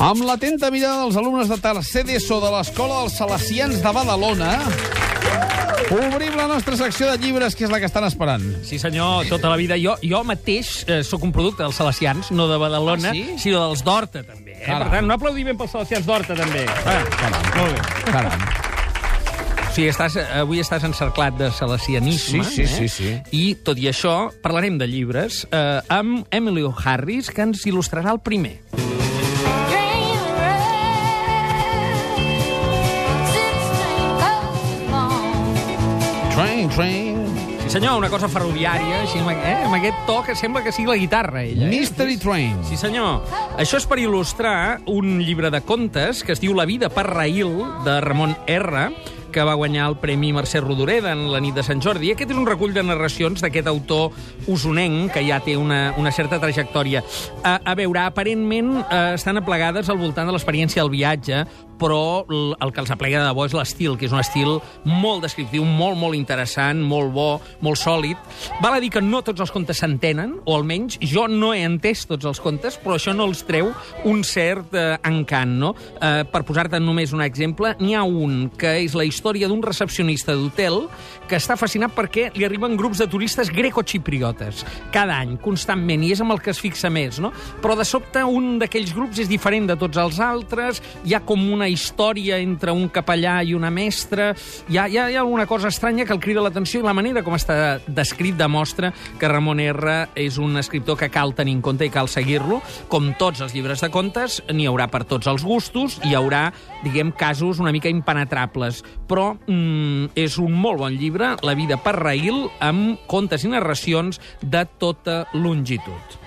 Amb l'atenta mirada dels alumnes de tercer d'ESO de l'Escola dels Salesians de Badalona, obrim la nostra secció de llibres, que és la que estan esperant. Sí, senyor, tota la vida. Jo, jo mateix eh, sóc un producte dels Salesians, no de Badalona, Ah, sí? sinó dels d'Horta, també. Eh? Caram. Per tant, un aplaudiment pels Salesians d'Horta, també. Ah, Caram. molt bé. Caram. O sigui, estàs, avui estàs encerclat de salesianisme. Sí, sí, eh? sí, sí. I, tot i això, parlarem de llibres eh, amb Emilio Harris, que ens il·lustrarà el primer. Train, train. Sí, senyor, una cosa ferroviària, així, eh? amb aquest to que sembla que sigui la guitarra, ella. Eh? Mystery Train. Sí, senyor. Això és per il·lustrar un llibre de contes que es diu La vida per Raïl, de Ramon R., que va guanyar el Premi Mercè Rodoreda en la nit de Sant Jordi. I aquest és un recull de narracions d'aquest autor usonenc, que ja té una, una certa trajectòria. A, a veure, aparentment eh, estan aplegades al voltant de l'experiència del viatge, però el que els aplega de debò és l'estil, que és un estil molt descriptiu, molt, molt interessant, molt bo, molt sòlid. Val a dir que no tots els contes s'entenen, o almenys jo no he entès tots els contes, però això no els treu un cert eh, encant, no? Eh, per posar-te només un exemple, n'hi ha un que és la història d'un recepcionista d'hotel que està fascinat perquè li arriben grups de turistes greco-xipriotes cada any, constantment, i és amb el que es fixa més, no? Però de sobte un d'aquells grups és diferent de tots els altres, hi ha com una història entre un capellà i una mestra, hi ha, hi ha, alguna cosa estranya que el crida l'atenció i la manera com està descrit demostra que Ramon R és un escriptor que cal tenir en compte i cal seguir-lo. Com tots els llibres de contes, n'hi haurà per tots els gustos, hi haurà, diguem, casos una mica impenetrables, però mm, és un molt bon llibre, La vida per Raïl, amb contes i narracions de tota longitud.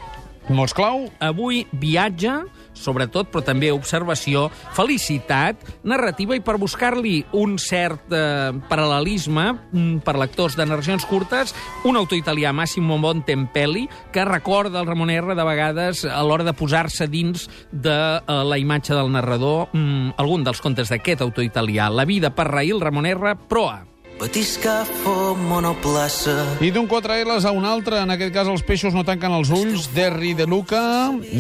Mots clau? Avui viatge, sobretot, però també observació, felicitat, narrativa i per buscar-li un cert eh, paral·lelisme mm, per lectors de narracions curtes, un autor italià, Massimo Montempelli, que recorda el Ramon R de vegades a l'hora de posar-se dins de eh, la imatge del narrador mm, algun dels contes d'aquest autor italià. La vida per Raïl, Ramon R, proa. Batiscafo, monoplaça... I d'un 4Ls a un altre, en aquest cas els peixos no tanquen els ulls, d'Erri de Luca,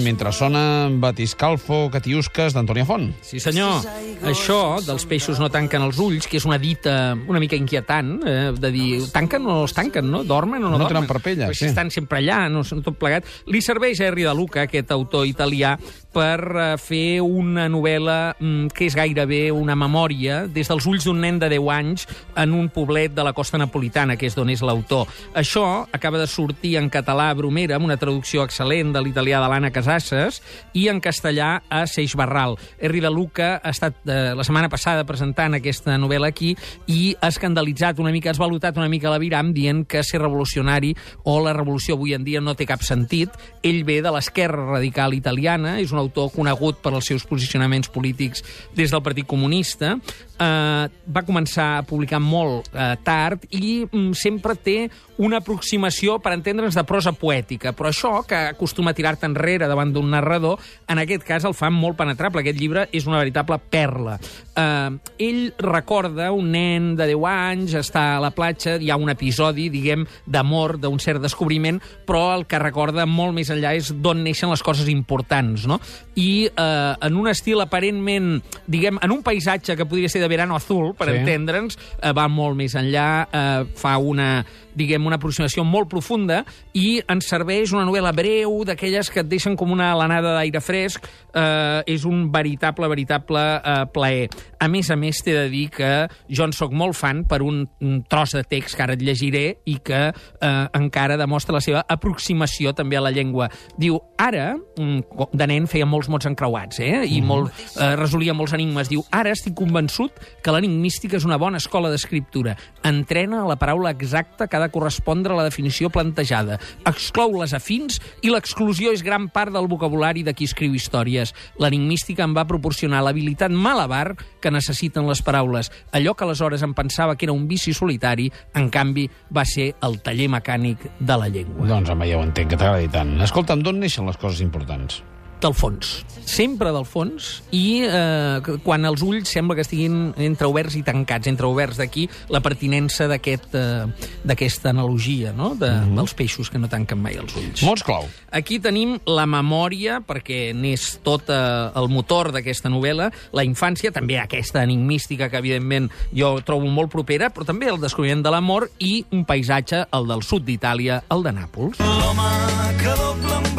mentre sona Batiscalfo, Catiusques, d'Antònia Font. Sí, senyor. Això dels peixos no tanquen els ulls, que és una dita una mica inquietant, eh, de dir, tanquen o no els tanquen, no? Dormen o no, No dormen? tenen parpella, sí. estan sempre allà, no són tot plegat. Li serveix a Henry de Luca, aquest autor italià, per eh, fer una novel·la mm, que és gairebé una memòria des dels ulls d'un nen de 10 anys en un poblet de la costa napolitana, que és d'on és l'autor. Això acaba de sortir en català a Bromera, amb una traducció excel·lent de l'italià de l'Anna Casasses, i en castellà a Seix Barral. Henry de Luca ha estat eh, la setmana passada presentant aquesta novel·la aquí i ha escandalitzat una mica, ha esvalutat una mica la viram dient que ser revolucionari o la revolució avui en dia no té cap sentit. Ell ve de l'esquerra radical italiana, és un autor conegut per als seus posicionaments polítics des del Partit Comunista, eh, va començar a publicar molt eh, tard i mm, sempre té una aproximació, per entendre'ns, de prosa poètica. Però això, que acostuma a tirar-te enrere davant d'un narrador, en aquest cas el fa molt penetrable. Aquest llibre és una veritable perla. Eh, ell recorda un nen de 10 anys, està a la platja, hi ha un episodi, diguem, d'amor, d'un cert descobriment, però el que recorda molt més enllà és d'on neixen les coses importants, no? I eh, en un estil aparentment, diguem, en un paisatge que podria ser de verano azul, per Sí. entendre'ns, eh, va molt més enllà, eh, fa una, diguem, una aproximació molt profunda i ens serveix una novel·la breu, d'aquelles que et deixen com una alenada d'aire fresc, eh, és un veritable, veritable eh, plaer. A més a més, t'he de dir que jo en sóc molt fan per un, un tros de text que ara et llegiré i que eh, encara demostra la seva aproximació també a la llengua. Diu, ara, mm, de nen feia molts mots encreuats, eh? I molt, eh, resolia molts enigmes. Diu, ara estic convençut que l'enigmística és una bona escola d'escriptura. Entrena la paraula exacta que ha de correspondre a la definició plantejada. Exclou les afins i l'exclusió és gran part del vocabulari de qui escriu històries. L'enigmística em va proporcionar l'habilitat malabar que necessiten les paraules. Allò que aleshores em pensava que era un vici solitari, en canvi, va ser el taller mecànic de la llengua. Doncs home, ja ho entenc, que t'agradi tant. Escolta'm, d'on neixen les coses importants? Del fons. Sempre del fons, i eh, quan els ulls sembla que estiguin entreoberts i tancats. Entreoberts d'aquí la pertinença d'aquest, eh, d'aquesta analogia, no?, de, mm -hmm. dels peixos que no tanquen mai els ulls. Mots clau. Aquí tenim la memòria, perquè n'és tot eh, el motor d'aquesta novel·la, la infància, també aquesta enigmística que, evidentment, jo trobo molt propera, però també el descobriment de l'amor i un paisatge, el del sud d'Itàlia, el de Nàpols. L'home que dobla amb.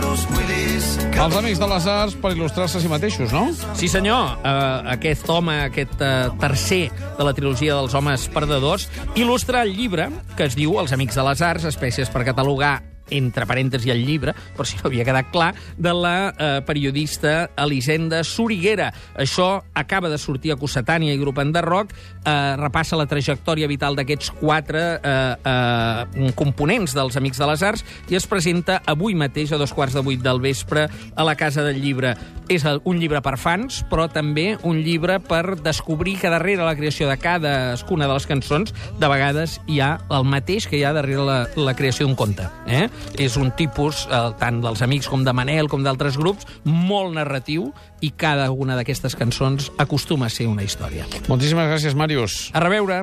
Els amics de les arts per il·lustrar-se a si mateixos, no? Sí, senyor. Uh, aquest home, aquest uh, tercer de la trilogia dels homes perdedors, il·lustra el llibre que es diu Els amics de les arts, espècies per catalogar entre parèntesis el llibre, per si no havia quedat clar, de la eh, periodista Elisenda Soriguera. Això acaba de sortir a Cossetània i Grup Enderroc, eh, repassa la trajectòria vital d'aquests quatre eh, eh, components dels Amics de les Arts i es presenta avui mateix a dos quarts de vuit del vespre a la Casa del Llibre. És un llibre per fans, però també un llibre per descobrir que darrere la creació de cadascuna de les cançons, de vegades hi ha el mateix que hi ha darrere la, la creació d'un conte. Eh? És un tipus, eh, tant dels Amics com de Manel, com d'altres grups, molt narratiu, i cada una d'aquestes cançons acostuma a ser una història. Moltíssimes gràcies, Màrius. A reveure!